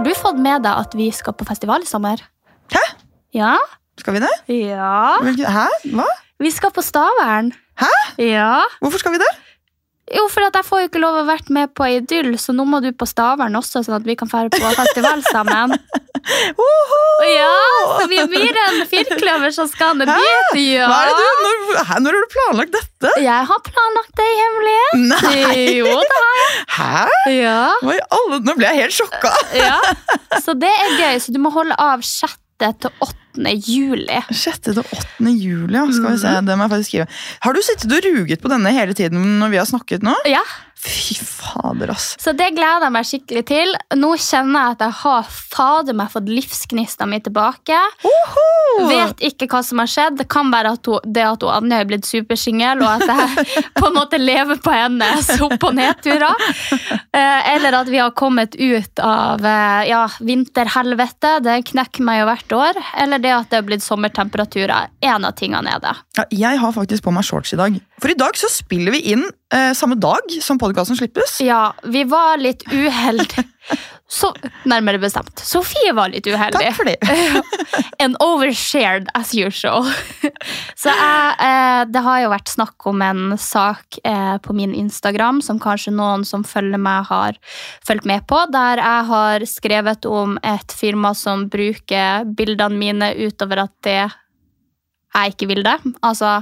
Har du fått med deg at vi skal på festival i sommer? Hæ? Ja? Skal vi det? Ja. Hvilken- Hæ? Hva? Vi skal på Stavern. Hæ? Ja. Hvorfor skal vi det? Jo, for jeg får jo ikke lov å være med på Idyll, så nå må du på Stavern også, sånn at vi kan fære på festival sammen. Ja, så vi blir en firkløver som skal ned dit. Ja. Hva er det du, når, hæ, når har du planlagt dette? Jeg har planlagt det i hemmelighet. Nei! Jo, det har jeg. Hæ? Ja. Nå ble jeg helt sjokka. ja. Så det er gøy, så du må holde av 6. til 8. juli. 6. til 8. juli, ja. Skal vi se, Mhm. det må jeg faktisk skrive. Har du sittet og ruget på denne hele tiden når vi har snakket nå? Ja, Fy fader, ass. Så det gleder jeg meg skikkelig til. Nå kjenner jeg at jeg har fader meg fått livsgnista mi tilbake. Vet ikke hva som har skjedd. Det kan være at hun, det at hun Anja er blitt supersingel, og at jeg på en måte lever på hennes opp- og nedturer. Eh, Eller at vi har kommet ut av eh, ja, vinterhelvete. Det knekker meg jo hvert år. Eller det at det er blitt sommertemperaturer. En av tingene er det. Ja, jeg har faktisk på meg shorts i dag. For i dag så spiller vi inn eh, samme dag som podkasten slippes. Ja, vi var litt uheldige. Så, nærmere bestemt. Sofie var litt uheldig. Takk for det. And overshared as usual. Så jeg, eh, det har jo vært snakk om en sak eh, på min Instagram som kanskje noen som følger meg, har fulgt med på, der jeg har skrevet om et firma som bruker bildene mine utover at det jeg ikke vil det. Altså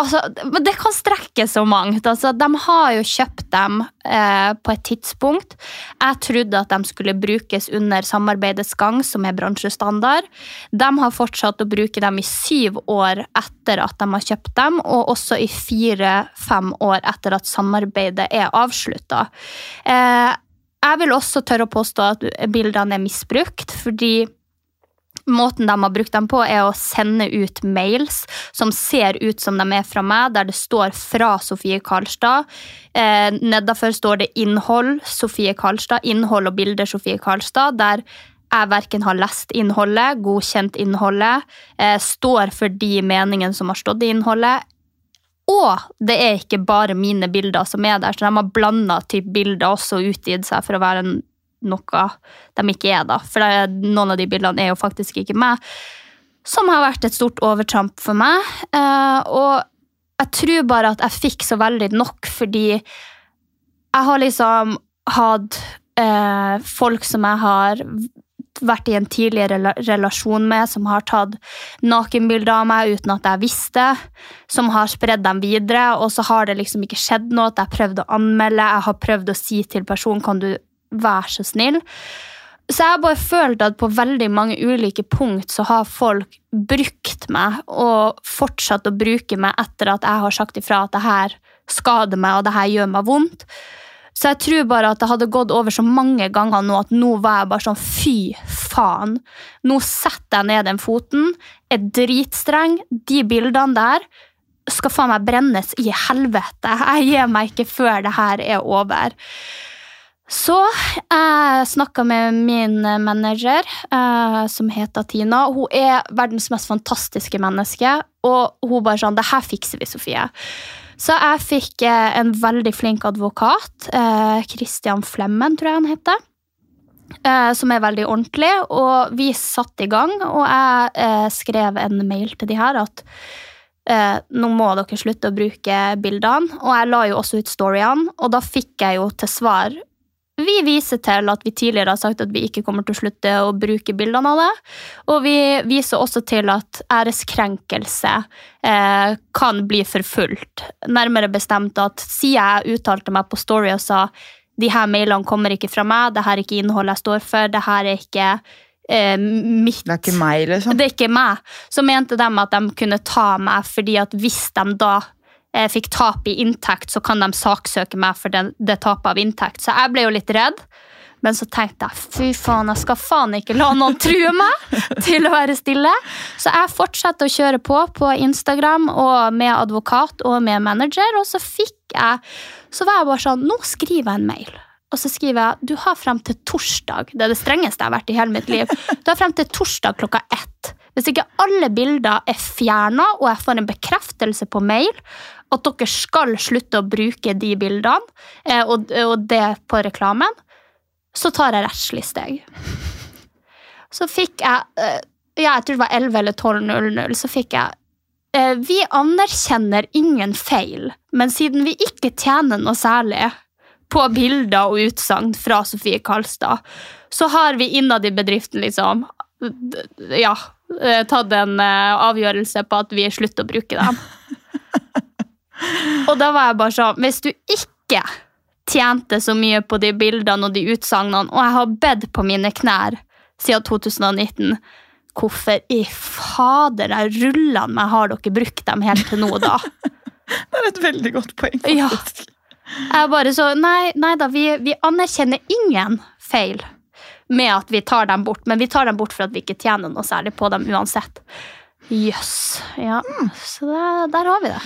Altså, det kan strekke så mangt. Altså, de har jo kjøpt dem eh, på et tidspunkt. Jeg trodde at de skulle brukes under samarbeidets gang, som er bransjestandard. De har fortsatt å bruke dem i syv år etter at de har kjøpt dem, og også i fire-fem år etter at samarbeidet er avslutta. Eh, jeg vil også tørre å påstå at bildene er misbrukt, fordi Måten de har brukt dem på, er å sende ut mails som ser ut som de er fra meg, der det står 'fra Sofie Karlstad'. Eh, Nedenfor står det 'innhold Sofie Karlstad', innhold og bilder Sofie Karlstad, der jeg verken har lest innholdet, godkjent innholdet, eh, står for de meningene som har stått i innholdet. Og det er ikke bare mine bilder som er der, så de har blanda bilder også og utgitt seg for å være en noe de ikke er, da. For noen av de bildene er jo faktisk ikke meg. Som har vært et stort overtramp for meg. Eh, og jeg tror bare at jeg fikk så veldig nok, fordi jeg har liksom hatt eh, folk som jeg har vært i en tidligere relasjon med, som har tatt nakenbilder av meg uten at jeg visste, som har spredd dem videre, og så har det liksom ikke skjedd noe, at jeg prøvd å anmelde, jeg har prøvd å si til personen, kan du være så snill? Så jeg har bare følt at på veldig mange ulike punkt så har folk brukt meg, og fortsatt å bruke meg etter at jeg har sagt ifra at det her skader meg, og det her gjør meg vondt. Så jeg tror bare at det hadde gått over så mange ganger nå at nå var jeg bare sånn fy faen. Nå setter jeg ned den foten, er dritstreng. De bildene der skal faen meg brennes i helvete. Jeg gir meg ikke før det her er over. Så jeg snakka med min manager, eh, som heter Tina. Hun er verdens mest fantastiske menneske, og hun bare sånn Det her fikser vi, Sofie. Så jeg fikk eh, en veldig flink advokat, eh, Christian Flemmen, tror jeg han heter. Eh, som er veldig ordentlig, og vi satte i gang. Og jeg eh, skrev en mail til de her at eh, nå må dere slutte å bruke bildene. Og jeg la jo også ut storyene, og da fikk jeg jo til svar vi viser til at vi tidligere har sagt at vi ikke kommer til å slutte å bruke bildene av det. Og vi viser også til at æreskrenkelse eh, kan bli forfulgt. Nærmere bestemt at siden jeg uttalte meg på Story og sa de her mailene kommer ikke fra meg, det her er ikke innholdet jeg står for, det her er ikke eh, mitt Det er ikke meg, liksom. det er ikke meg. Så mente de at de kunne ta meg, fordi at hvis de da fikk tap i inntekt, så kan de saksøke meg for det, det tapet av inntekt. Så jeg ble jo litt redd. Men så tenkte jeg fy faen, jeg skal faen ikke la noen true meg til å være stille. Så jeg fortsatte å kjøre på på Instagram og med advokat og med manager. Og så fikk jeg Så var jeg bare sånn Nå skriver jeg en mail. Og så skriver jeg du har frem til torsdag. Det er det strengeste jeg har vært i hele mitt liv. Du har frem til torsdag klokka ett. Hvis ikke alle bilder er fjerna, og jeg får en bekreftelse på mail at dere skal slutte å bruke de bildene, eh, og, og det på reklamen, så tar jeg rettslig steg. Så fikk jeg eh, ja, jeg tror det var 11 eller 12.00, så fikk jeg eh, Vi anerkjenner ingen feil, men siden vi ikke tjener noe særlig på bilder og utsagn fra Sofie Karlstad, så har vi innad i bedriften liksom ja, tatt en avgjørelse på at vi slutter å bruke dem. Og da var jeg bare sånn Hvis du ikke tjente så mye på de bildene og de utsagnene, og jeg har bedt på mine knær siden 2019 Hvorfor i fader er rullene meg har dere brukt dem helt til nå, da? Det er et veldig godt poeng, Ja. faktisk. Jeg bare så, nei, nei da, vi, vi anerkjenner ingen feil med at vi tar dem bort, men vi tar dem bort for at vi ikke tjener noe særlig på dem uansett. Jøss. Ja, så der, der har vi det.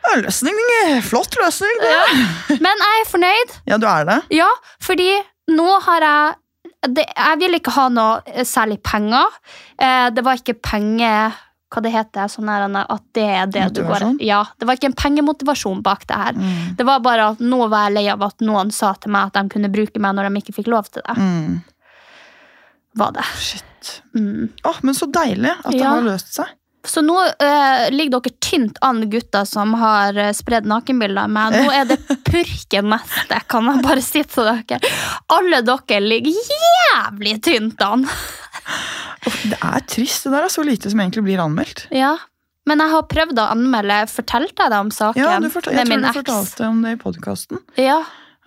Ja, løsning, flott løsning. Det. Men jeg er fornøyd. Ja, du er det? Ja, fordi nå har jeg det, Jeg vil ikke ha noe eh, særlig penger. Eh, det var ikke penge... Hva det heter sånn her, At det er det du går Ja, Det var ikke en pengemotivasjon bak det her. Mm. Det var bare at nå var jeg lei av at noen sa til meg at de kunne bruke meg når de ikke fikk lov til det. Mm. Var det. Shit. Mm. Oh, men så deilig at det Ja. har løst seg. Så nå eh, ligger dere tynt an, gutter som har uh, spredd nakenbilder av meg. Nå er det purken neste, kan jeg bare si til dere. Alle dere ligger jævlig tynt an. Det er trist. Det der er så lite som egentlig blir anmeldt. Ja, men jeg har prøvd å anmelde. Fortalte jeg deg om saken Ja, du fortal jeg tror du fortalte om det i podkasten. Ja.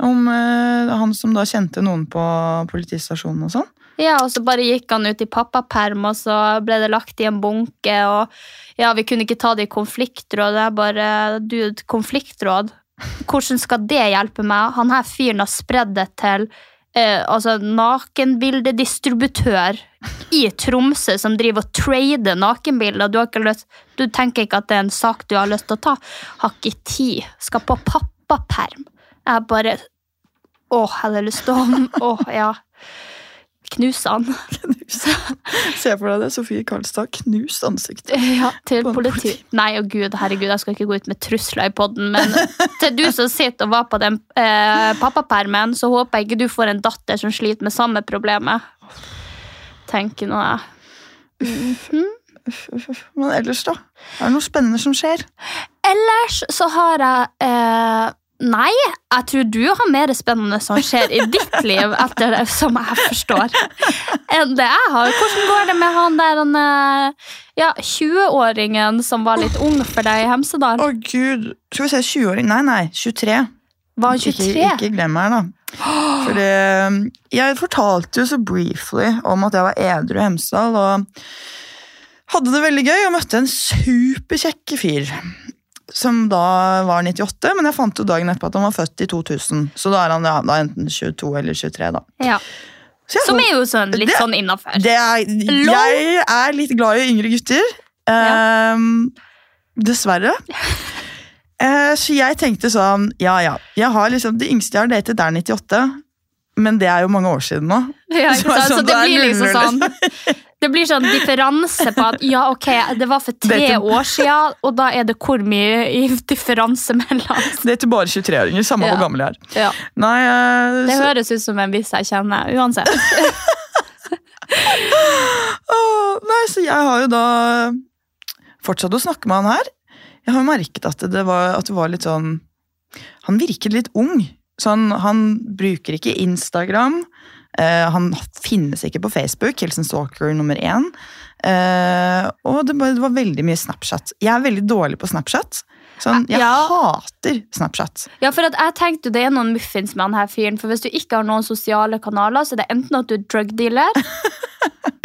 Om uh, han som da kjente noen på politistasjonen og sånn. Ja, og så bare gikk han ut i pappaperm, og så ble det lagt i en bunke, og ja, vi kunne ikke ta det i konfliktråd. er bare, dude, konfliktråd? Hvordan skal det hjelpe meg? Han her fyren har spredd det til eh, altså nakenbildedistributør i Tromsø som driver og trader nakenbilder. Du, har ikke lyst, du tenker ikke at det er en sak du har lyst til å ta. Har ikke tid. Skal på pappaperm. Jeg bare Å, jeg hadde lyst til å Å, ja. Knuse han. Se for deg det. Sofie Karlstad knust ansikt. Ja, til politi. Nei, oh gud, herregud, jeg skal ikke gå ut med trusler i podden, men til du som sitter og var på den eh, pappapermen, så håper jeg ikke du får en datter som sliter med samme problemet. Tenker nå jeg. Uff. Men ellers, da? Er det noe spennende som skjer? Ellers så har jeg eh, Nei, jeg tror du har mer spennende som skjer i ditt liv, etter det som jeg forstår, enn det jeg har. Hvordan går det med han der han, eh, ja, 20-åringen som var litt ung for deg i Hemsedal? Å, gud. Skal vi se, 20-åring? Nei, nei, 23. Var han 23? Ikke, ikke glem meg, da. For det, jeg fortalte jo så briefly om at jeg var edru i Hemsedal, og hadde det veldig gøy og møtte en superkjekk fyr. Som da var 98, men jeg fant jo dagen etterpå at han var født i 2000. Så da er han ja, da enten 22 eller 23, da. Ja. Så jeg Som er jo sånn, litt Det- sånn innafor. jeg er litt glad i yngre gutter. Ehm, dessverre. Eh, så jeg tenkte sånn Ja, ja. Jeg har liksom, det yngste jeg har datet, er 98. Men det er jo mange år siden nå. Ja, Så sant? Så sånn, det blir liksom sånn Det blir sånn differanse på at ja, ok, det var for tre Dette- år siden, og da er det hvor mye i differanse mellom. Det er til bare 23-åringer, samme Ja. hvor gammel jeg er. Ja. Nei, uh, Det så, høres ut som en viss jeg kjenner, uansett. oh, nei, så jeg har jo da fortsatt å snakke med han her. Jeg har merket at det var, at det var litt sånn Han virket litt ung. så han bruker ikke Instagram. Eh, han finnes ikke på Facebook. Hilsen Stalker nummer én. Eh, og det, var veldig mye Snapchat. Jeg er veldig dårlig på Snapchat. Sånn, jeg Ja. hater Snapchat. Ja, for jeg tenkte det er noen muffins med han her fyren. For hvis du ikke har noen sosiale kanaler, så er det enten at du er drug dealer,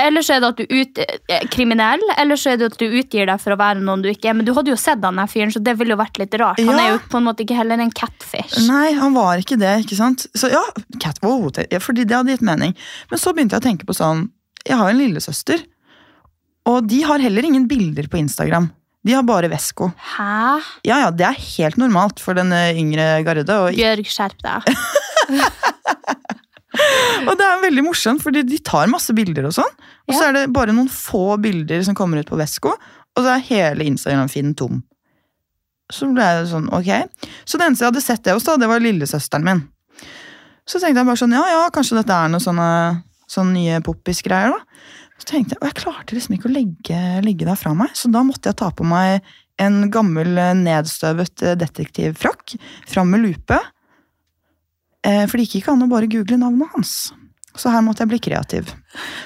eller så er det at du ut, eh, kriminell, eller så er det at du utgir deg for å være noen du ikke er. Men du hadde jo sett han der fyren, så det ville jo vært litt rart. Han Ja. er jo på en måte ikke heller en catfish. Nei, han var ikke det, ikke sant? Så ja, cat, wow, det, fordi det hadde gitt mening. Men så begynte jeg å tenke på sånn, jeg har en lillesøster, og de har heller ingen bilder på Instagram. De har bare Vesko. Hæ? Ja, ja, det er helt normalt for den eh, yngre garde. Og, Bjørg, skjerp deg. og det er veldig morsomt, fordi de tar masse bilder og sånn. Og så Ja. er det bare noen få bilder som kommer ut på Vesko, og så er hele Instagram-feeden tom. Så ble jeg sånn, ok. Så det eneste jeg hadde sett det hos, da, det var lillesøsteren min. Så tenkte jeg bare sånn, ja, ja, kanskje dette er noen sånne, sånne nye poppis-greier, da. Så tenkte jeg, og jeg klarte liksom ikke å legge, legge det fra meg, så da måtte jeg ta på meg en gammel eh, nedstøvet eh, detektivfrakk, fram med lupe, for det gikk ikke an å bare google navnet hans. Så her måtte jeg bli kreativ.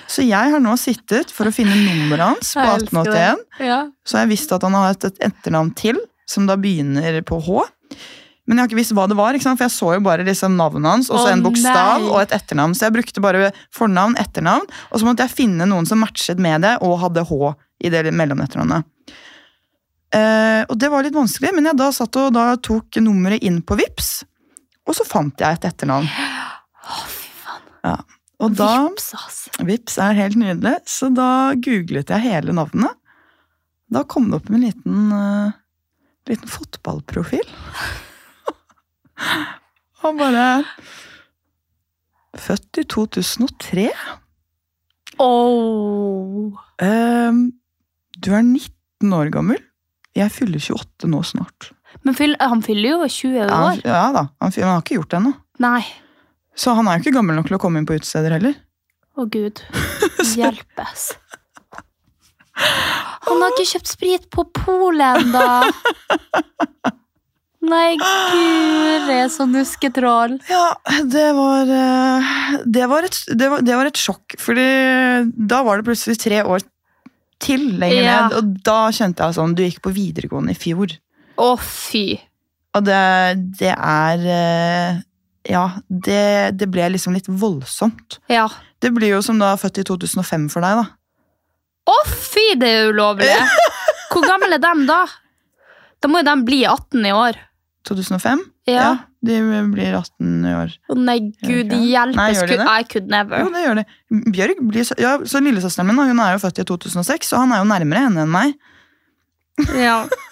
Så jeg har nå sittet for å finne nummeret hans på Jeg elsker det. 1881, Ja. så jeg visst at han har et, et etternavn til, som da begynner på H. Men jeg har ikke visst hva det var, for jeg så jo bare liksom navnet hans, og så en bokstav og et etternavn. Så jeg brukte bare fornavn, etternavn, og så måtte jeg finne noen som matchet med det, og hadde H i det mellomnetternavnet. Eh, og det var litt vanskelig, men jeg da satt og da tok nummeret inn på Vips, og så fant jeg et etternavn. Ja. Og da Vips, altså. Vips er helt nydelig, så da googlet jeg hele navnet. Da kom det opp en liten, uh, liten fotballprofil. Og bare Født i 2003. Oh. Ehm, du er 19 år gammel. Jeg fyller 28 nå snart. Men fyll, han fyller jo 20 Ja, han- år. ja da, han, fyller- han har ikke gjort det ennå. Nei. Så han er jo ikke gammel nok til å komme inn på utesteder heller. Å, gud. Hjelpes. Han har ikke kjøpt sprit på polet ennå! Nei, guri, så nusketroll. Ja, det var, eh, det var, et, det var, det var et sjokk, fordi da var det plutselig tre år til lenger Ja. ned, og da kjente jeg sånn, du gikk på videregående i fjor. Å, fy. Og det, det er, eh, ja, det, det ble liksom litt voldsomt. Ja. Det blir jo som da født i 2005 for deg da. Å, fy, det er ulovlig! Hvor gammel er dem, da? Da må jo de bli 18 i år. 2005? Ja. de blir 18 i år. Å nei, gud det? Nei, gjør de det? I could never. Jo, det gjør de. Bjørg blir så, ja, så lillesøsteren min, hun er jo født i 2006, så han er jo nærmere henne enn meg. Ja.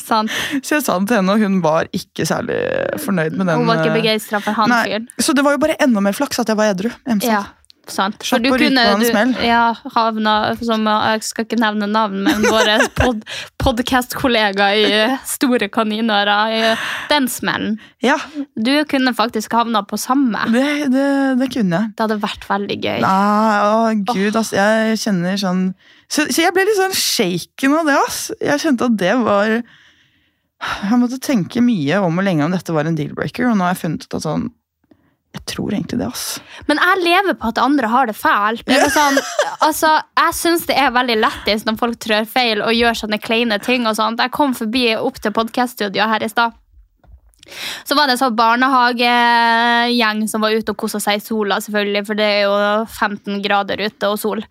Sant. Så jeg sa det til henne, og hun var ikke særlig fornøyd med den. Hun var ikke eh, begeistra for han fyren. Så det var jo bare enda mer flaks at jeg var edru. Ja, sant. For du kunne smell. ja, havna som Jeg skal ikke nevne navn, men våre pod, podkast-kollegaer i eh, Store kaninører. i Den smellen. Ja, Du kunne faktisk havna på samme. det, det, det kunne jeg. Det hadde vært veldig gøy. Nei, å gud, altså. jeg kjenner sånn så, så jeg ble litt sånn shaken av det, ass. Jeg kjente at det var Jeg måtte tenke mye om og lenge om dette var en deal-breaker, og nå har jeg funnet ut at sånn Jeg tror egentlig det, ass. Men jeg lever på at andre har det fælt. Det sånn, altså, jeg syns det er veldig lættis når folk trør feil og gjør sånne kleine ting. og sånt. Jeg kom forbi opp til podkaststudioet her i stad. Så var det en sånn barnehagegjeng som var ute og kosa seg i sola, selvfølgelig, for det er jo 15 grader ute og sol.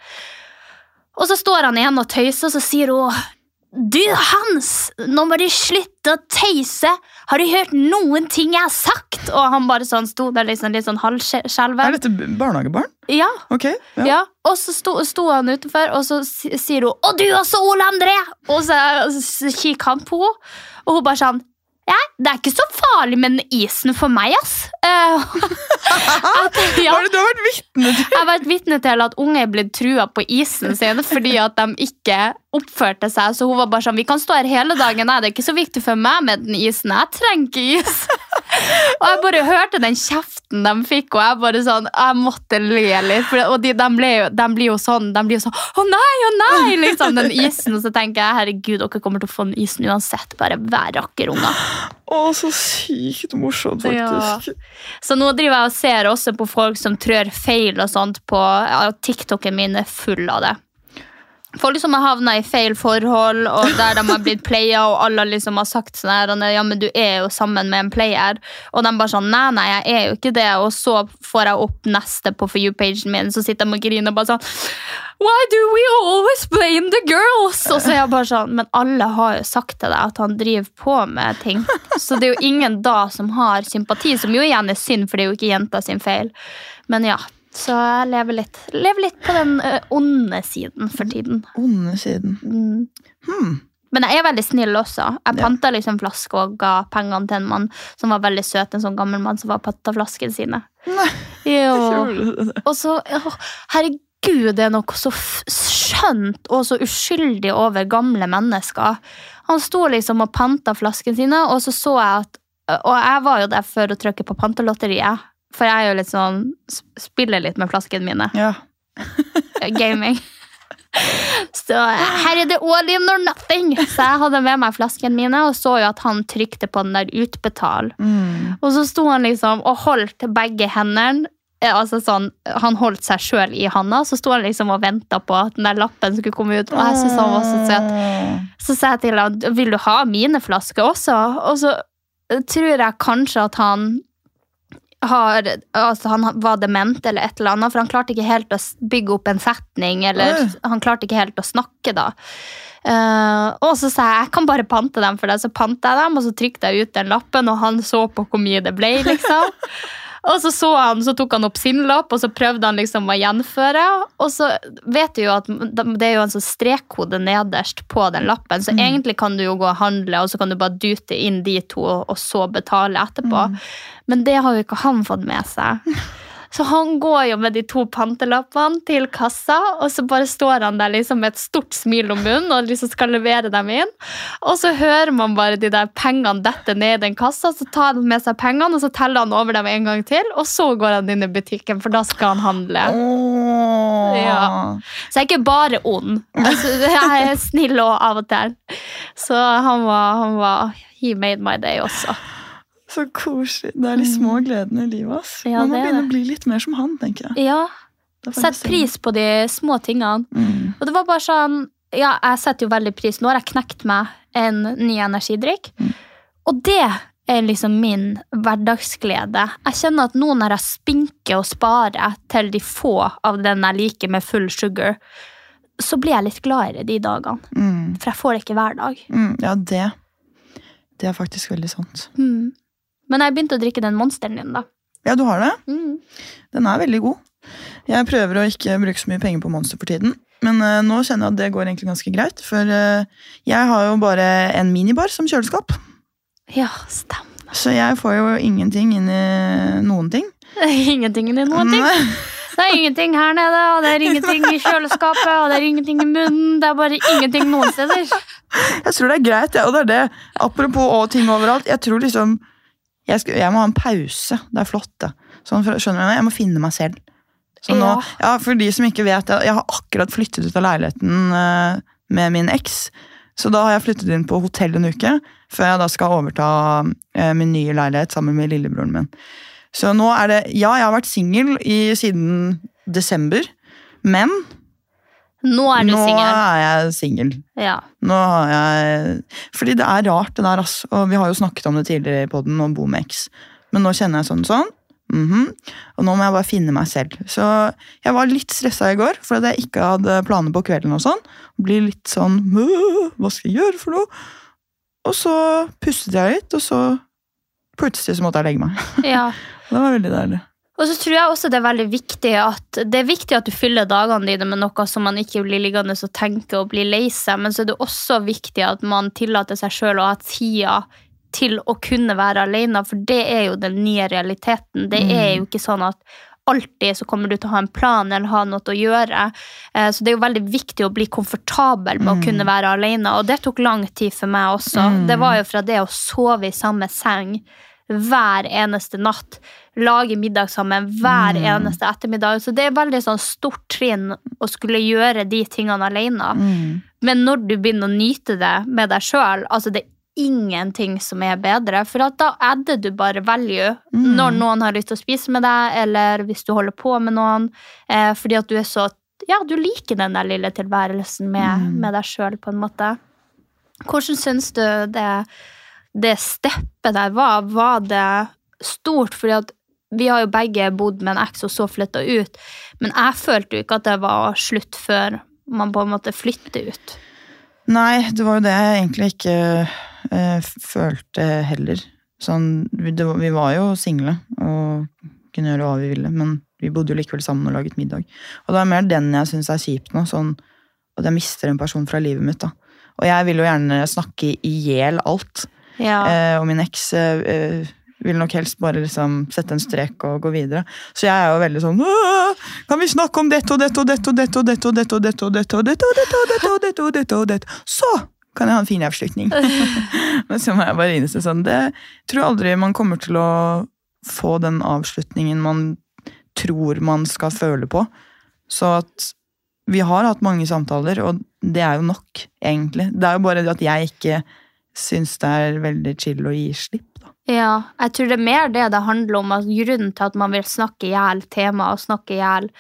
Og så står han igjen og tøyser, og så sier hun Du, Hans, nå må du slutte å tøyse! Har du hørt noen ting jeg har sagt? Og han bare sånn sto der liksom, litt sånn Er dette barnehagebarn? Ja, Ok. Ja. ja. Og så sto, sto han utenfor, og så sier hun 'Å, du også, Ole André!' Og så, så kikker han på henne, og hun bare sånn ja, det er ikke så farlig med den isen for meg, ass. Eh, at, ja, det du har vært vitne til? jeg har vært vitne til at unge er blitt trua på isen sin fordi at de ikke oppførte seg. Så hun var bare sånn Vi kan stå her hele dagen, nei, det er ikke så viktig for meg med den isen. Jeg trenger ikke is. Og jeg bare hørte den kjeften de fikk, og jeg bare sånn, jeg måtte le litt. For, og de, de, jo, de blir jo sånn de blir jo sånn Å nei, å nei! liksom Den isen. Og så tenker jeg herregud, dere kommer til å få den isen uansett. Bare vær rakkerunger. Å, så sykt morsomt, faktisk. Så nå driver jeg og ser også på folk som trør feil og sånt på ja, TikToken min er full av det. Folk som har havna i feil forhold, og der de har blitt playa, og alle liksom har sagt sånn her, ja, men du er jo sammen med en player. Og de bare sånn nei, nei, jeg er jo ikke det. Og så får jeg opp neste på For you-pagen min, så sitter de og griner og bare sånn Why do we always blame the girls? Og så er jeg bare sånn, Men alle har jo sagt til deg at han driver på med ting. Så det er jo ingen da som har sympati, som jo igjen er synd, for det er jo ikke jenta sin feil. Men ja, så jeg lever litt, lever litt på den ø, onde siden for tiden. Onde siden. Mm. Hmm. Men jeg er veldig snill også. Jeg panta liksom flaske og ga pengene til en mann som var veldig søt, en sånn gammel mann som var panta flaskene sine. Nei? Og så, herregud, det er noe så skjønt og så uskyldig over gamle mennesker. Han sto liksom og panta flaskene sine, og så så jeg at Og jeg var jo der for å trykke på pantelotteriet, for jeg er jo litt sånn Spiller litt med flaskene mine. Ja. Gaming. Så her er det all in or nothing. Så jeg hadde med meg flaskene mine og så jo at han trykte på den der utbetal. Mm. Og så sto han liksom og holdt begge hendene. eh, Altså sånn, Han holdt seg sjøl i handa, så sto han liksom og venta på at den der lappen skulle komme ut. Og jeg synes han var så søt. Så sa jeg til han vil du ha mine flasker også. Og så eh, tror jeg kanskje at han har, altså han var dement eller et eller annet, for han klarte ikke helt å bygge opp en setning, eller Oi. han klarte ikke helt å snakke da. Uh, og så sa jeg jeg kan bare pante dem for deg, så pante jeg dem, og så trykte jeg ut den lappen, og han så på hvor mye det ble, liksom. Og så så han, så tok han opp sin lapp, og så prøvde han liksom å gjenføre. Og så vet du jo at det er jo en sånn strekkode nederst på den lappen, så egentlig kan du jo gå og handle, og så kan du bare dute inn de to, og så betale etterpå. Men det har jo ikke han fått med seg. Så han går jo med de to pantelappene til kassa, og så bare står han der liksom med et stort smil om munnen og liksom skal levere dem inn. Og så hører man bare de der pengene dette ned i den kassa, så tar han med seg pengene, og så teller han over dem en gang til, og så går han inn i butikken, for da skal han handle. Oh. Ja. Så jeg er ikke bare ond. Altså, jeg er snill og av og til. Så han var, han var He made my day også. Så koselig. Det er de små gledene i livet. ass. Mm. Ja, Man må begynne å bli litt mer som han, tenker jeg. Ja, Sett pris på de små tingene. Mm. Og det var bare sånn Ja, jeg setter jo veldig pris. Nå har jeg knekt meg en ny energidrikk. Mm. Og det er liksom min hverdagsglede. Jeg kjenner at nå når jeg spinker og sparer til de få av den jeg liker med full sugar, så blir jeg litt gladere de dagene. Mm. For jeg får det ikke hver dag. Mm. Ja, det Det er faktisk veldig sant. Mm. Men jeg begynte å drikke den monsteren din, da. Ja, du har det? Mm. Den er veldig god. Jeg prøver å ikke bruke så mye penger på Monster for tiden. Men uh, nå kjenner jeg at det går egentlig ganske greit. For uh, jeg har jo bare en minibar som kjøleskap. Ja, stemmer. Så jeg får jo ingenting inn i noen ting. Det er ingenting i noen ting. Det er ingenting her nede, og det er ingenting i kjøleskapet, og det er ingenting i munnen. Det er bare ingenting noen steder. Jeg tror det er greit, ja, og det er det. Apropos og ting overalt. Jeg tror liksom Jeg, skal, jeg må ha en pause. Det er flott, det. Sånn, skjønner du jeg må finne meg selv. Så nå, Ja. ja, For de som ikke vet jeg, jeg har akkurat flyttet ut av leiligheten uh, med min eks. Så da har jeg flyttet inn på hotell en uke, før jeg da skal overta uh, min nye leilighet sammen med lillebroren min. Så nå er det Ja, jeg har vært singel siden desember, men Nå er du nå singel. er jeg singel. Ja. Nå har jeg Fordi det er rart, det der, ass. Og vi har jo snakket om det tidligere i poden, om bo med eks. Men nå kjenner jeg sånn sånn. mhm. Og nå må jeg bare finne meg selv. Så jeg var litt stressa i går, for at jeg ikke hadde planer på kvelden og sånn. Blir litt sånn Hva skal jeg gjøre for noe? Og så pustet jeg litt, og så plutselig så måtte jeg legge meg. ja. Det var veldig deilig. Og så tror jeg også det er veldig viktig at det er viktig at du fyller dagene dine med noe som man ikke blir liggende og tenke og bli lei seg, men så er det også viktig at man tillater seg sjøl å ha tida til å kunne være alene, for det er jo den nye realiteten. Det er jo ikke sånn at alltid så kommer du til å ha en plan eller ha noe å gjøre. Eh, Så det er jo veldig viktig å bli komfortabel med å kunne være alene, og det tok lang tid for meg også. Det var jo fra det å sove i samme seng hver eneste natt. Lage middag sammen hver Mm. eneste ettermiddag. Så det er veldig sånn stort trinn å skulle gjøre de tingene alene. Mm. Men når du begynner å nyte det med deg sjøl, altså det er ingenting som er bedre. For da adder du bare value Mm. når noen har lyst til å spise med deg, eller hvis du holder på med noen. Eh, fordi at du er så Ja, du liker den der lille tilværelsen med, Mm. med deg sjøl, på en måte. Hvordan syns du det, det steppet der var? Var det stort? Fordi at vi har jo begge bodd med en eks og så flytta ut. Men jeg følte jo ikke at det var slutt før man på en måte flytter ut. Nei, det var jo det jeg egentlig ikke eh, følte heller. Sånn, det, vi var jo single og kunne gjøre hva vi ville, men vi bodde jo likevel sammen og laget middag. Og det er mer den jeg syns er kjipt nå, sånn at jeg mister en person fra livet mitt. da. Og jeg vil jo gjerne snakke i hjel alt. Ja. Eh, og min eks eh, eh, vil nok helst bare liksom sette en strek og gå videre. Så jeg er jo veldig sånn Kan vi snakke om dette og dette og dette og dette og dette og dette og dette og dette og dette og dette og dette og dette og dette og dette Så kan jeg ha en fin avslutning. Men så må jeg bare innse sånn Det tror aldri man kommer til å få den avslutningen man tror man skal føle på. Så at vi har hatt mange samtaler, og det er jo nok, egentlig. Det er jo bare det at jeg ikke syns det er veldig chill å gi slipp. Ja, jeg tror det er mer det det handler om. Altså, Grunnen til at man vil snakke i hjel temaet og snakke i hjel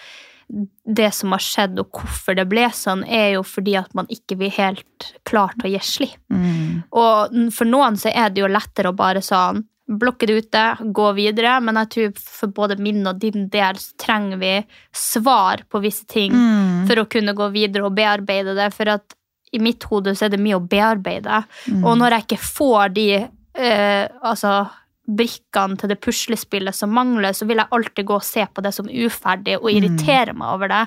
det som har skjedd, og hvorfor det ble sånn, er jo fordi at man ikke blir helt klar til å gi slipp. Mm. Og for noen så er det jo lettere å bare sånn blokke det ute, gå videre, men jeg tror for både min og din del så trenger vi svar på visse ting Mm. for å kunne gå videre og bearbeide det. For at i mitt hode så er det mye å bearbeide. Mm. Og når jeg ikke får de eh, altså, brikkene til det puslespillet som mangler, så vil jeg alltid gå og se på det som uferdig og irritere meg over det.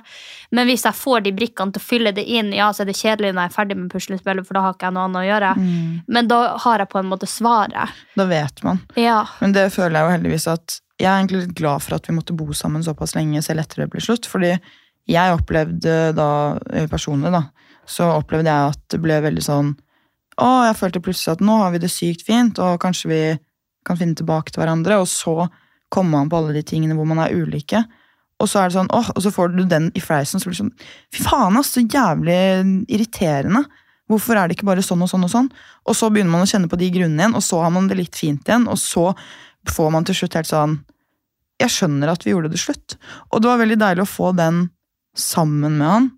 Men hvis jeg får de brikkene til å fylle det inn, ja, så er det kjedelig når jeg er ferdig med puslespillet, for da har ikke jeg noe annet å gjøre. Mm. Men da har jeg på en måte svaret. Da vet man. Ja. Men det føler jeg jo heldigvis at Jeg er egentlig litt glad for at vi måtte bo sammen såpass lenge selv etter det ble slutt. Fordi jeg opplevde da, personlig, da, så opplevde jeg at det ble veldig sånn Å, jeg følte plutselig at nå har vi det sykt fint, og kanskje vi kan finne tilbake til hverandre. Og så kommer man på alle de tingene hvor man er ulike. Og så er det sånn, åh, og så får du den i fleisen, så blir det sånn Fy faen, ass, så jævlig irriterende. Hvorfor er det ikke bare sånn og sånn og sånn? Og så begynner man å kjenne på de grunnene igjen, og så har man det litt fint igjen, og så får man til slutt helt sånn Jeg skjønner at vi gjorde det slutt. Og det var veldig deilig å få den sammen med han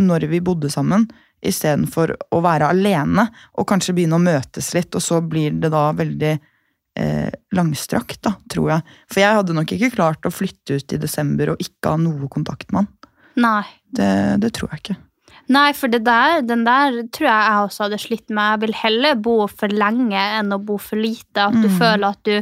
når vi bodde sammen, istedenfor å være alene og kanskje begynne å møtes litt, og så blir det da veldig eh, langstrakt, da, tror jeg. For jeg hadde nok ikke klart å flytte ut i desember og ikke ha noe kontakt med han. Nei. Det, det tror jeg ikke. Nei, for det der, den der tror jeg jeg også hadde slitt med. Jeg vil heller bo for lenge enn å bo for lite. At du Mm. føler at du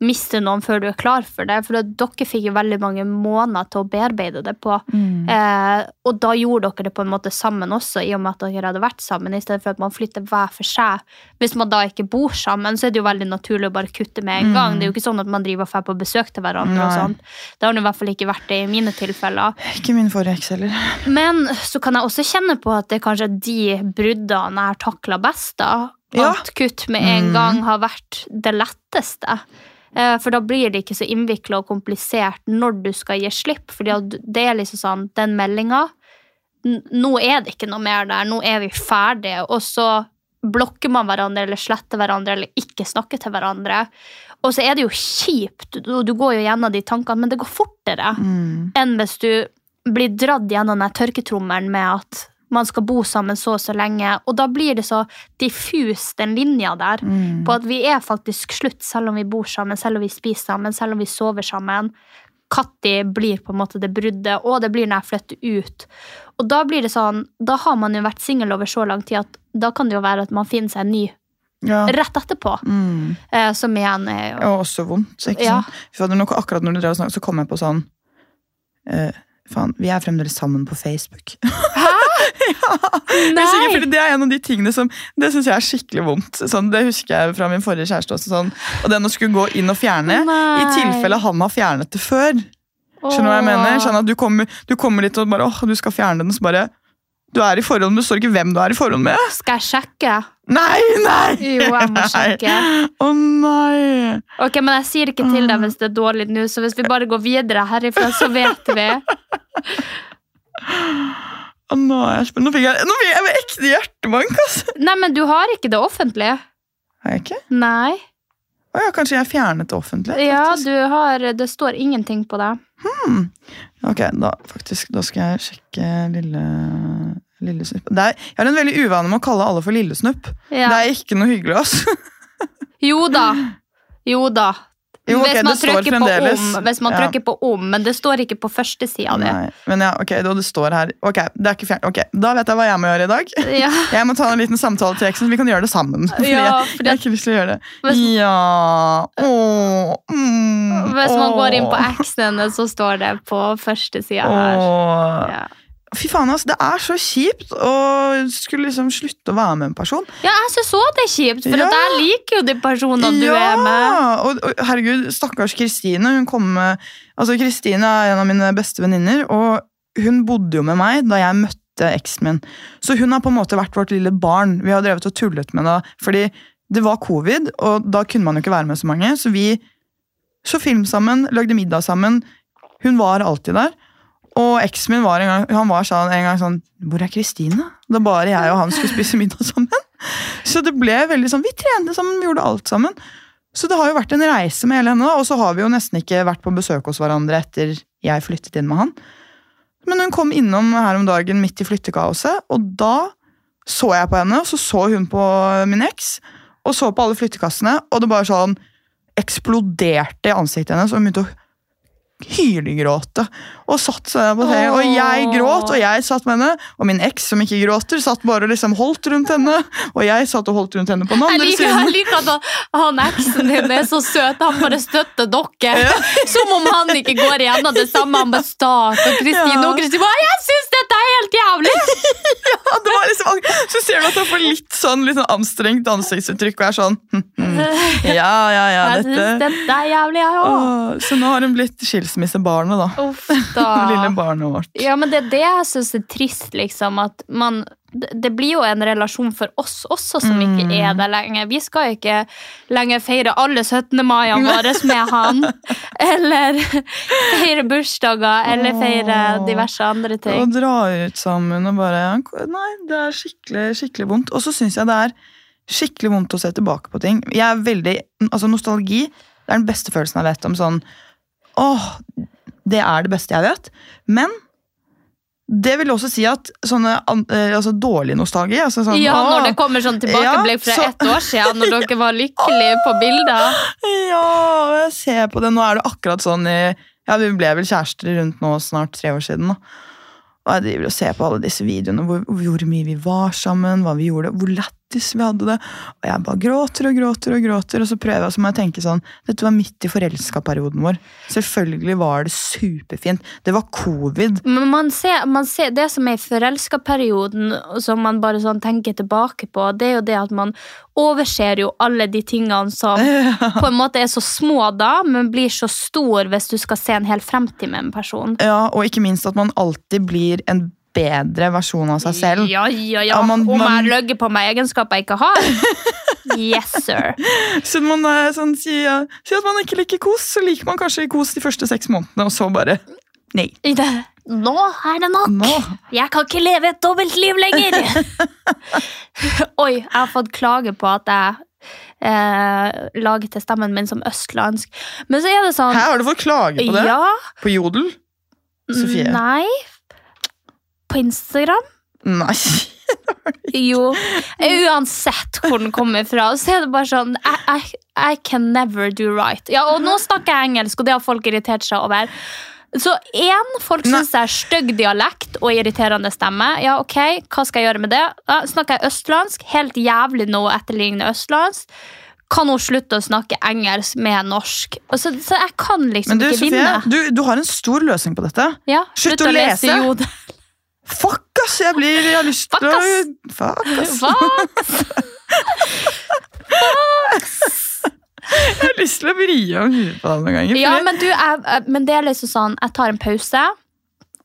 mister noen før du er klar for det. For dere fikk jo veldig mange måneder til å bearbeide det på. Mm. Eh, og da gjorde dere det på en måte sammen også, i og med at dere hadde vært sammen, i stedet for at man flytter hver for seg. Hvis man da ikke bor sammen, så er det jo veldig naturlig å bare kutte med en Mm. gang. Det er jo ikke sånn at man driver og drar på besøk til hverandre. og sånn. Det har i hvert fall ikke vært det i mine tilfeller. Ikke min forrige eks heller. Men så kan jeg også kjenne på at det er kanskje de bruddene jeg har takla best. da. Ja. At kutt med en Mm. gang har vært det letteste. Eh, For da blir det ikke så innvikla og komplisert når du skal gi slipp. For det er liksom sånn, den meldinga Nå er det ikke noe mer der, nå er vi ferdige. Og så blokker man hverandre eller sletter hverandre eller ikke snakker til hverandre. Og så er det jo kjipt, og du går jo gjennom de tankene, men det går fortere Mm. enn hvis du blir dratt gjennom den tørketrommelen med at man skal bo sammen så og så lenge. Og da blir det så diffus, den linja der, Mm. på at vi er faktisk slutt, selv om vi bor sammen, selv om vi spiser sammen, selv om vi sover sammen. Katti blir på en måte det bruddet, og det blir når jeg flytter ut. Og da blir det sånn, da har man jo vært singel over så lang tid at da kan det jo være at man finner seg en ny Ja. rett etterpå. Mm. Eh, som igjen er jo Og også vondt. Ikke Ja. sant? Noe, akkurat når du drev og snakket, så kom jeg på sånn eh, Faen, vi er fremdeles sammen på Facebook. Det er sikkert fordi det er en av de tingene som Det synes jeg er skikkelig vondt. Sånn, det husker jeg fra min forrige kjæreste også. Sånn. Og den å skulle gå inn og fjerne, Nei. i tilfelle han har fjernet det før. Skjønner du hva jeg mener? Sånn du kommer, du kommer dit og bare åh, du skal fjerne den, så bare Du er i forhold, det står ikke hvem du er i forhold med. Skal jeg sjekke? Nei, nei! Jo, jeg må sjekke. Å nei. Ok, Men jeg sier ikke til deg hvis det er dårlig nå, så hvis vi bare går videre herifra, så vet vi. Nå. Nå fikk jeg, nå fikk jeg ekte hjertebank, altså. Nei, men du har ikke det offentlige. Har jeg ikke? Nei. Å ja, kanskje jeg fjernet det offentlige? Ja, du har Det står ingenting på deg. Ok, da, faktisk, da skal jeg sjekke lille, Lillesnupp. Det er, jeg har en veldig uvane med å kalle alle for lillesnupp. Ja. Det er ikke noe hyggelig, altså. Jo da. Jo da. Jo, ok, hvis man det trykker på om, hvis man Ja. trykker på om, men det står ikke på første sida di. Nei, men ja, ok, da det står her Ok, det er ikke fjern... Ok, Da vet jeg hva jeg må gjøre i dag. Ja. Jeg må ta en liten samtale til eksen, så vi kan gjøre det sammen. Fordi Ja, fordi jeg har ikke lyst til å gjøre det. Hvis- Ja Åh, mm, Hvis man går inn på åh, eksen hennes, så står det på første sida her. åh. Ja. Fy faen, altså, Det er så kjipt å skulle liksom slutte å være med en person. ja, jeg syns òg det er kjipt, for Ja. jeg liker jo de personene du er med. Og, og herregud, stakkars Kristine. Hun kom med Altså, Kristine er en av mine beste venninner, og hun bodde jo med meg da jeg møtte eksen min. Så hun har på en måte vært vårt lille barn. Vi har drevet og tullet med det. Fordi det var covid, og da kunne man jo ikke være med så mange. Så vi så film sammen, lagde middag sammen. Hun var alltid der. Og eksen min var en gang, han var sånn, en gang sånn Hvor er Kristine? Da bare jeg og han skulle spise middag sammen. Så det ble veldig sånn, Vi trente sammen, vi gjorde alt sammen. Så det har jo vært en reise med hele henne, og så har vi jo nesten ikke vært på besøk hos hverandre etter jeg flyttet inn med han. Men hun kom innom her om dagen midt i flyttekaoset, og da så jeg på henne, og så så hun på min eks, og så på alle flyttekassene, og det bare sånn eksploderte i ansiktet hennes, og hun begynte å hylgråte. Og satt seg på TV, og jeg gråt, og jeg satt med henne. Og min eks, som ikke gråter, satt bare og liksom holdt rundt henne. Og jeg satt og holdt rundt henne på den Jeg liker, siden. jeg liker at han- han eksen din er så søt. Han bare støtter dere. Som om han ikke går igjennom det samme. Han bare starter Kristine. Ja. Og Kristine bare 'Jeg syns dette er helt jævlig'! Ja, det var liksom, så ser du at han får litt sånn, litt sånn anstrengt ansiktsuttrykk og er sånn hm, hm. Ja, ja, ja, Jeg syns dette dette er jævlig, jeg òg. Så nå har hun blitt skilsmissebarnet, da. Uff Det lille barnet vårt. Ja, men det er det jeg syns er trist, liksom. At man det det blir jo en relasjon for oss også som ikke Mm. er der lenger. Vi skal jo ikke lenger feire alle 17. maiene våre med han. Eller feire bursdager, eller feire diverse andre ting. Og dra ut sammen og bare Nei, det er skikkelig, skikkelig vondt. Og så syns jeg det er skikkelig vondt å se tilbake på ting. Jeg er veldig, altså Nostalgi det er den beste følelsen jeg vet om. sånn, åh, Det er det beste jeg vet. Men det vil også si at sånne eh, altså dårlig nostalgi altså sånn, Ja, når det kommer sånn tilbakeblikk fra så- ett år siden, når dere var lykkelige på bilder. Ja, jeg ser på det. Nå er det akkurat sånn i Ja, vi ble vel kjærester rundt nå snart tre år siden. da. Og jeg driver og ser på alle disse videoene hvor, hvor mye vi var sammen, hva vi gjorde, hvor lættis vi hadde det. Og jeg bare gråter og gråter og gråter, og så prøver jeg så må jeg tenke sånn Dette var midt i forelska-perioden vår. Selvfølgelig var det superfint. Det var covid. Men man ser, man ser det som er i forelska-perioden, som man bare sånn tenker tilbake på, det er jo det at man overser jo alle de tingene som på en måte er så små da, men blir så stor hvis du skal se en hel fremtid med en person. Ja, Og ikke minst at man alltid blir en bedre versjon av seg selv. Ja, ja, ja. Man- Om man- jeg løgger på meg egenskaper jeg ikke har. Yes, sir. Så man er sånn, sier, si, at man ikke liker kos, så liker man kanskje kos de første seks månedene, og så bare Nei. Det- Nå er det nok! Nå. Jeg kan ikke leve et dobbeltliv lenger! Oi, jeg har fått klage på at jeg eh, lager til stemmen min som østlandsk. Men så er det sånn Her har du fått klage på det? Ja. På Jodel? Sofie? Nei. På Instagram? Nei. Jo. Uansett hvor den kommer fra, så er det bare sånn I, I, I can never do right. Ja, og nå snakker jeg engelsk, og det har folk irritert seg over. Så én, folk syns jeg er stygg dialekt og irriterende stemme. Ja, ok, hva skal jeg gjøre med det? Ja, snakker jeg østlandsk? Helt jævlig nå å etterligne østlandsk. Kan hun slutte å snakke engelsk med norsk? Så, så jeg kan liksom Men du, ikke Sofie, vinne. du, du har en stor løsning på dette. Ja, slutt å lese. Jodel. Fuck, ass! Jeg blir Jeg har lyst til å. Fuck, ass. Fuck, Jeg har lyst til å vri om huet på deg noen ganger. Ja, men, du, jeg, jeg- men det er liksom sånn Jeg tar en pause,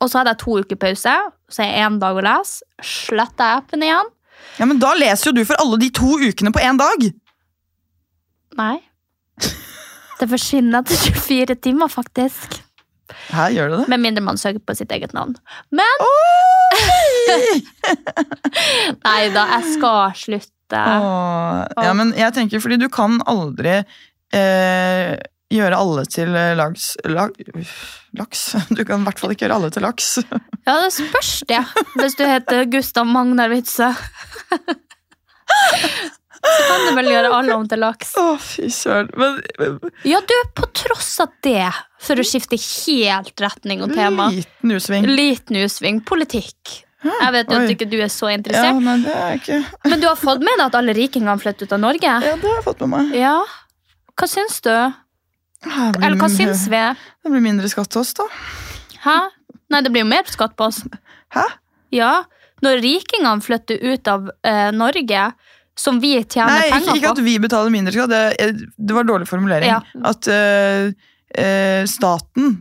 Og så hadde jeg to uker pause, så er jeg én dag å lese. Sletter jeg appen igjen. Ja, Men da leser jo du for alle de to ukene på én dag! Nei. Det forsvinner etter 24 timer, faktisk. Her gjør det det. Med mindre man søker på sitt eget navn. Men Nei da, jeg skal slutte. Åh, ja, men jeg tenker fordi du kan aldri eh, gjøre alle til eh, lags lag, Laks? Du kan i hvert fall ikke gjøre alle til laks. Ja, det spørs det. Hvis du heter Gustav Magnar Witzøe. Så kan du vel gjøre alle om til laks. Å, fy søren. Men Ja, du, på tross av det, for å skifte helt retning og tema liten U-sving. Liten U-sving. Politikk. Jeg vet jo oi. at ikke du er så interessert. Ja, men nei, det er jeg ikke Men du har fått med deg at alle rikingene flytter ut av Norge? Ja, det har jeg fått med meg. Ja. Hva syns du? Eller hva syns vi? Det blir mindre skatt til oss, da. Hæ? Nei, det blir jo mer skatt på oss. Hæ? Ja. Når rikingene flytter ut av eh, Norge, som vi tjener Nei, på. Nei, ikke at vi betaler mindre skatt. Det, det var dårlig formulering. Ja. At uh, staten,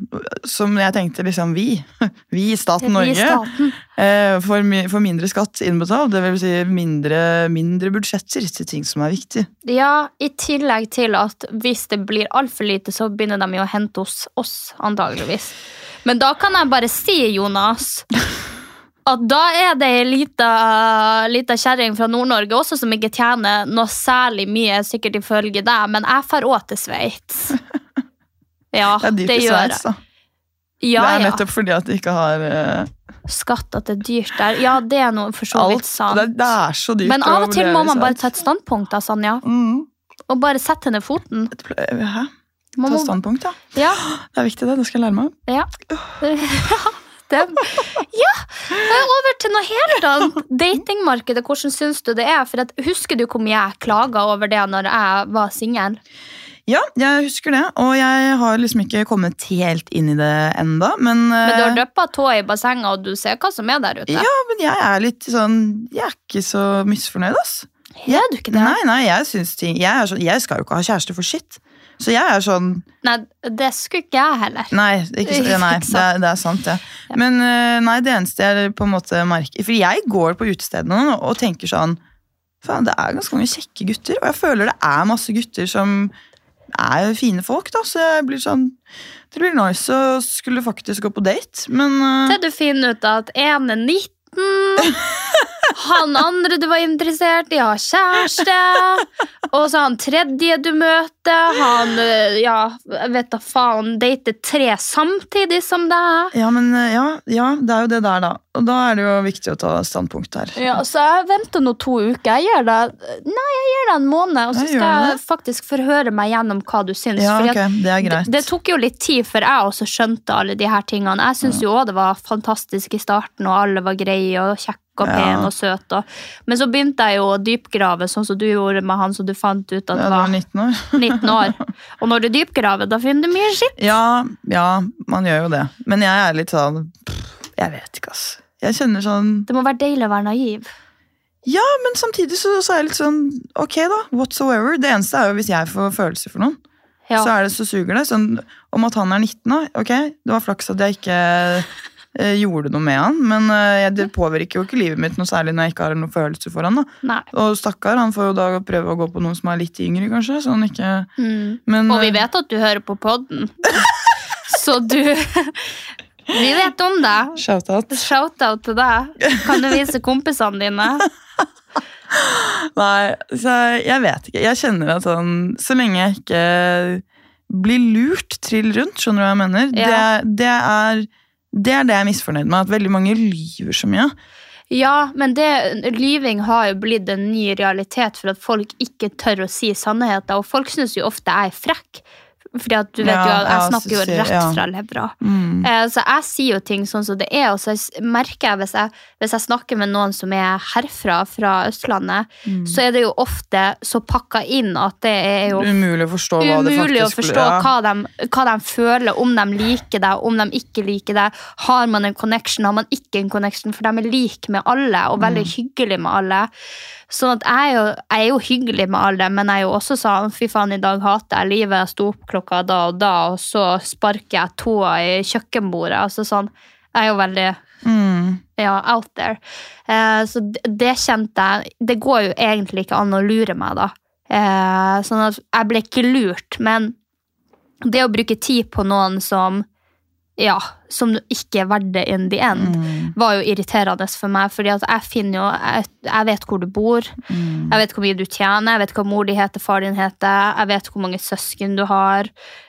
som jeg tenkte liksom vi, vi staten Vi Norge, staten. Uh, får, får mindre skatt innbetalt. Det vil si mindre, mindre budsjetter til ting som er viktig. Ja, i tillegg til at hvis det blir altfor lite, så begynner de jo å hente hos oss, antageligvis. Men da kan jeg bare si, Jonas, at da er det ei lita, kjerring fra Nord-Norge også som ikke tjener noe særlig mye, sikkert ifølge deg, men jeg drar òg til Sveits. Ja, Det er dyrt det i gjør jeg. Ja, det er ja. nettopp fordi at de ikke har uh... Skatt at det er dyrt der. Ja, det er noe for så vidt sant. Det, det er så dyrt. Men av og til må man bare ta et standpunkt, da, Sanja. mm. Og bare sette ned foten. Hæ? Ta standpunkt, ja. Ja, Det er viktig, det. Det skal jeg lære meg. Ja. det, ja. Over til noe helt annet. Datingmarkedet, hvordan syns du det er? For Husker du hvor mye jeg klaga over det når jeg var singel? Ja, jeg husker det, og jeg har liksom ikke kommet helt inn i det enda, men, Men du har eh, tå tåa i bassenget, og du ser hva som er der ute. Ja, men jeg er litt sånn Jeg er ikke så misfornøyd, ass. Er du ikke det? Nei, nei, jeg syns ting jeg, sånn, jeg skal jo ikke ha kjæreste for shit. Så jeg er sånn Nei, det skulle ikke jeg heller. Nei, ikke, nei det, er, det er sant, det. Men eh, nei, det eneste jeg på en måte merker For jeg går på utestedene nå og tenker sånn Faen, det er ganske mange kjekke gutter, og jeg føler det er masse gutter som er fine folk, da, så jeg blir sånn Det blir nice å skulle faktisk gå på date, men uh... Til du finner ut at en er 19, han andre du var interessert i, har kjæreste, og så han tredje du møter, han øh, ja, vet da faen, dater tre samtidig som deg. ja, men eh, ja, ja, det er jo det der, da. Og da er det jo viktig å ta standpunkt her. Ja, så jeg venter nå to uker. Jeg gir deg, nei, jeg gir deg en måned, og så Jeg skal jeg faktisk forhøre meg gjennom hva du syns. Ja, okay, ok, det er greit. Det, det tok jo litt tid før jeg også skjønte alle de her tingene. Jeg syns jo òg det var fantastisk i starten, og alle var greie og kjekke og Ja. pene og søt. Og, men så begynte jeg jo å dypgrave, sånn som du gjorde med han som du fant ut at Ja, var var 19 år. 19 år. Og når du dypgraver, da finner du mye skitt. Ja, ja, man gjør jo det. Men jeg er litt sånn Jeg vet ikke, ass. Jeg kjenner sånn Det må være deilig å være naiv. Ja, men samtidig så, så er jeg litt sånn Ok, da. Whatsoever. Det eneste er jo hvis jeg får følelser for noen. Ja. Så det så suger det. Sånn, om at han er 19, da. Ok, det var flaks at jeg ikke gjorde noe med han. Men eh, det påvirker jo ikke livet mitt noe særlig når jeg ikke har noen følelser for han. Og stakkar, han får jo da prøve å gå på noen som er litt yngre, kanskje. Så han ikke Mm. Men Og vi eh, vet at du hører på podden. Så du Vi vet om deg. Shout-out. Shout-out til deg. Kan du vise kompisene dine? Nei, så jeg, jeg vet ikke. Jeg kjenner at sånn Så lenge jeg ikke blir lurt trill rundt, skjønner du hva jeg mener? Ja. Det, det, er, det er det jeg er misfornøyd med. At veldig mange lyver så mye. Ja, men det, lyving har jo blitt en ny realitet for at folk ikke tør å si sannheter. Og folk syns jo ofte jeg er frekk. Fordi at du vet Ja, jo at jeg snakker jo rett ja. fra levra. Mm. Eh, Så jeg sier jo ting sånn som det er, og så merker jeg hvis jeg, hvis jeg snakker med noen som er herfra, fra Østlandet, Mm. så er det jo ofte så pakka inn at det er jo Umulig å forstå hva det umulig å forstå ja. hva, de, hva de føler, om de liker deg, om de ikke liker deg. Har man en connection, har man ikke en connection, for de er like med alle og veldig Mm. hyggelige med alle. Sånn at jeg er, jo, jeg er jo hyggelig med alle, men jeg er jo også sånn fy faen, i dag hater jeg livet, jeg sto opp klokka da og da, og så sparker jeg tåa i kjøkkenbordet. altså sånn Jeg er jo veldig Mm. ja, out there. Eh, så det, det kjente jeg Det går jo egentlig ikke an å lure meg, da. Eh, sånn at jeg ble ikke lurt, men det å bruke tid på noen som ja, som ikke er verdt det in the end, Mm. var jo irriterende for meg. fordi at jeg finner jo Jeg, jeg vet hvor du bor, Mm. jeg vet hvor mye du tjener, jeg vet hva mor di heter, far din heter, jeg vet hvor mange søsken du har,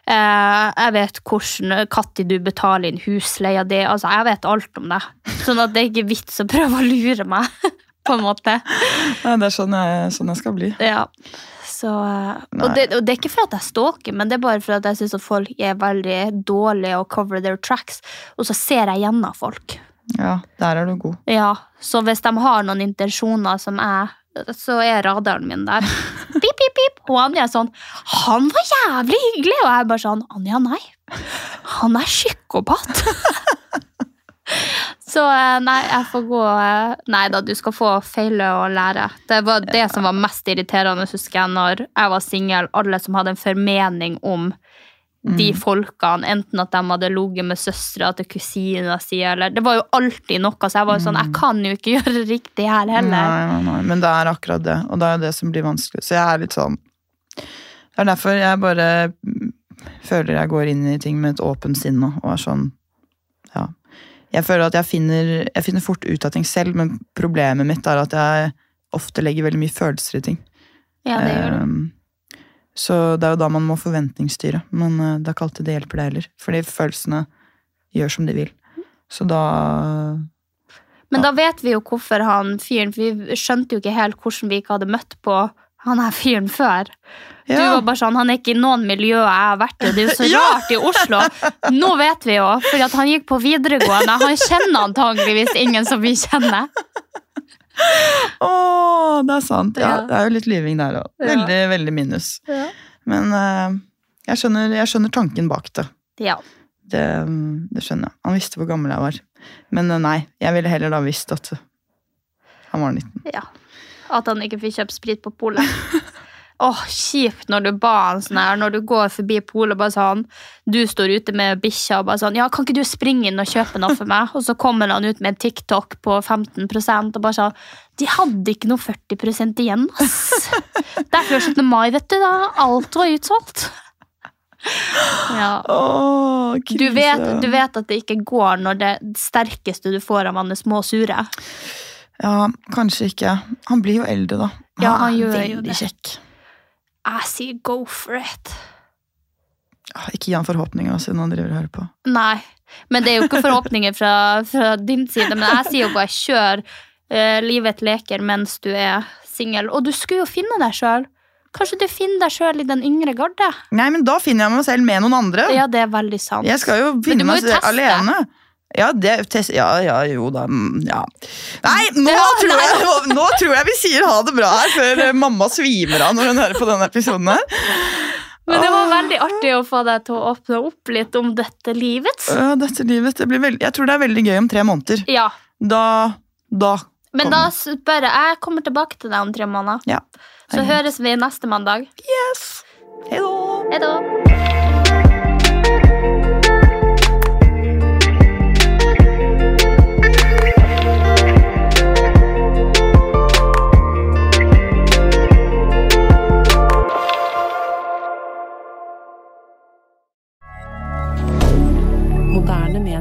eh, jeg vet hvordan når du betaler inn husleia di. Altså, jeg vet alt om deg. Sånn at det er ikke vits å prøve å lure meg, på en måte. Nei, det er sånn jeg, sånn jeg skal bli. Ja. Så, eh, og, det, og det er ikke for at jeg stalker, men det er bare for at jeg syns folk er veldig dårlige og cover their tracks, og så ser jeg gjennom folk. Ja, der er du god. Ja, Så hvis de har noen intensjoner som jeg så er radaren min der. Pip, pip, pip. Og Anja er sånn 'Han var jævlig hyggelig!' Og jeg er bare sånn 'Anja, nei. Han er psykopat'. Så eh, nei, jeg får gå eh, Nei da, du skal få feile og lære. Det var det som var mest irriterende, husker jeg, når jeg var singel. Alle som hadde en formening om de folkene, enten at de hadde ligget med søstera til kusina si, eller Det var jo alltid noe, så jeg var jo sånn Jeg kan jo ikke gjøre det riktig her heller. Nei, nei, nei, men det er akkurat det, og det er jo det som blir vanskelig. Så jeg er litt sånn Det er derfor jeg bare mm, føler jeg går inn i ting med et åpent sinn nå, og er sånn Ja. Jeg føler at jeg finner, jeg finner fort ut av ting selv, men problemet mitt er at jeg ofte legger veldig mye følelser i ting. Ja, det gjør det. Ehm, Så det er jo da man må forventningsstyre, men uh, det er ikke alltid det hjelper det heller. Fordi følelsene gjør som de vil. Så da Men da vet vi jo hvorfor han fyren For vi skjønte jo ikke helt hvordan vi ikke hadde møtt på han her fyren før. Du var bare sånn, Han er ikke i noen miljø jeg har vært i. Det er jo så Ja. rart i Oslo. Nå vet vi jo, for han gikk på videregående. Han kjenner antageligvis ingen som vi kjenner. Å, det er sant. Ja, Ja. det er jo litt lyving der òg. Ja. Veldig, veldig minus. Men uh, jeg, skjønner, jeg skjønner tanken bak det. Ja. det. Det skjønner jeg. Han visste hvor gammel jeg var. Men uh, nei, jeg ville heller da visst at han var 19. ja. At han ikke fikk kjøpt sprit på polet. Åh, kjipt når du ba han sånn her, når du går forbi polet bare sånn, du står ute med bikkja og bare sånn, ja, kan ikke du springe inn og kjøpe noe for meg? Og så kommer han ut med en TikTok på 15% og bare sånn, de hadde ikke noe 40 igjen, ass. Det er før 17. mai, vet du da. Alt var utsolgt. Ja. Åh, Du vet, du vet at det ikke går når det sterkeste du får av han er små og sure. Ja, kanskje ikke. Han blir jo eldre, da. Ja, han gjør jo det. kjekk. Jeg sier go for it. Ikke gi han forhåpninger, siden han driver og hører på. Nei, men det er jo ikke forhåpninger fra, fra din side. Men jeg sier jo bare kjør uh, livet leker mens du er singel. Og du skulle jo finne deg sjøl. Kanskje du finner deg sjøl i den yngre garde? Nei, men da finner jeg meg selv med noen andre. Ja, det er veldig sant. Jeg skal jo finne meg selv alene. Ja, det, test, ja, ja, jo da, mm, ja. Nei, nå, Ja, tror. Jeg, nå, nå tror jeg vi sier ha det bra her, før eh, mamma svimer av når hun hører på denne episoden her. Men det var veldig artig å få deg til å åpne opp litt om dette livet. Ja, dette livet, det blir veld, jeg tror det er veldig gøy om tre måneder. Ja, Da, da Men da spør jeg Jeg kommer tilbake til deg om tre måneder. Ja. Så høres vi neste mandag. Yes! Hei da!